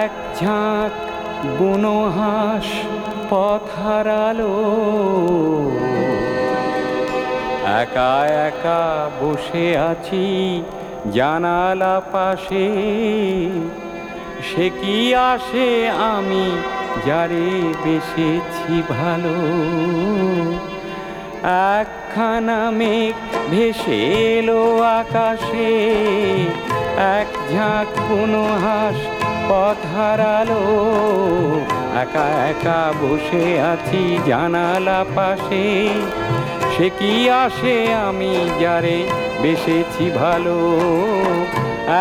এক ঝাঁক বুনো হাঁস পথ হারালো একা একা বসে আছি জানালা পাশে। সে কি আসে আমি যারে বেসেছি ভালো? একখানা মেঘ ভেসে এলো আকাশে, এক ঝাঁক কোনো হাঁস পথ হারালো, একা একা বসে আছি জানালা পাশে। সে কি আসে আমি যারে বেসেছি ভালো?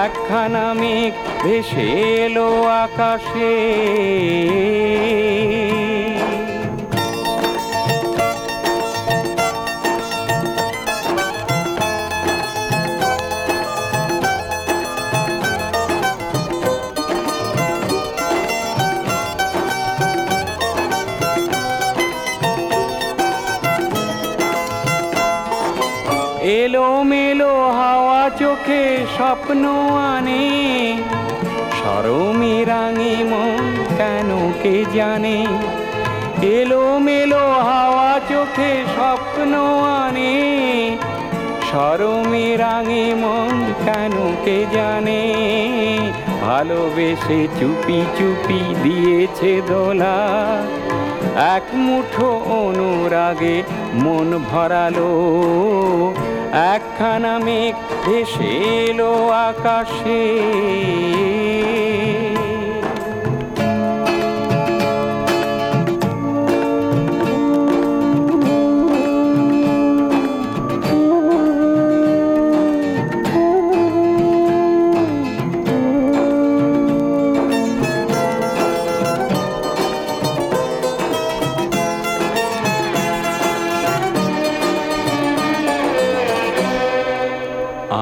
একখানা মেঘ ভেসে এলো আকাশে। এলো মেলো হাওয়া চোখে স্বপ্ন আনে। সরমে রাঙে মন কেন কে জানে? এলো মেলো হাওয়া চোখে স্বপ্ন আনে। সরমে রাঙে মন কেন কে জানে? ভালোবেসে চুপি চুপি দিয়েছে দোলা। এক মুঠো অনুরাগে মন ভরালো। একখানা মেঘ ভেসে এলো আকাশে।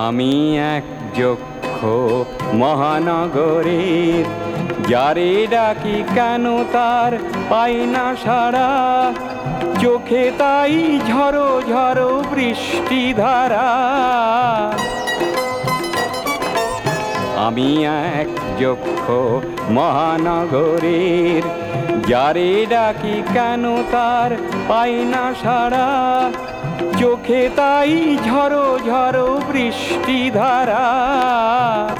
আমি এক যক্ষ মহানগরের যারে ডাকি কেন তার পাই না সারা চোখে তাই ঝড়ো ঝড়ো বৃষ্টি ধারা। আমি এক যক্ষ মহানগরের যারে ডাকি কেন তার পাই না সারা? চোখে তাই ঝড়ো ঝড়ো বৃষ্টি ধারা।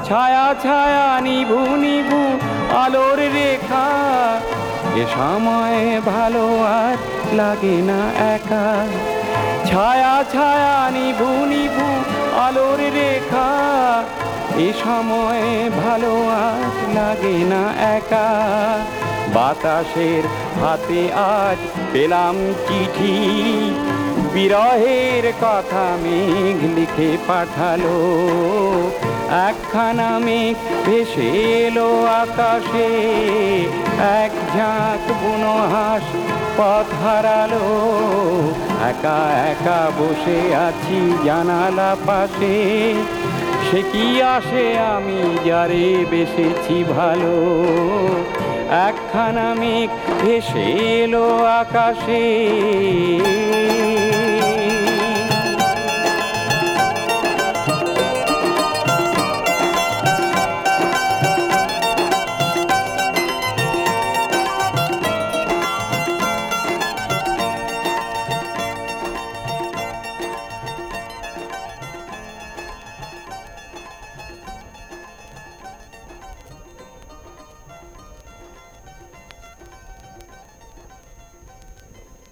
ছায়া ছায়া নিভু নিভু আলোর রেখা। এ সময় ভালো আর লাগে না একা। ছায়া ছায়া নিভু নিভু আলোর রেখা। এ সময় ভালো আর লাগে না একা। বাতাসের হাতে আজ পেলাম চিঠি। বিরহের কথা মেঘ লিখে পাঠালো। একখানা মেঘ ভেসে এলো আকাশে। এক ঝাঁক বুনো হাঁস পথ হারালো। একা একা বসে আছি জানালা পাশে। সে কি আসে আমি যারে বেসেছি ভালো? একখানা মেঘ ভেসে এলো আকাশে।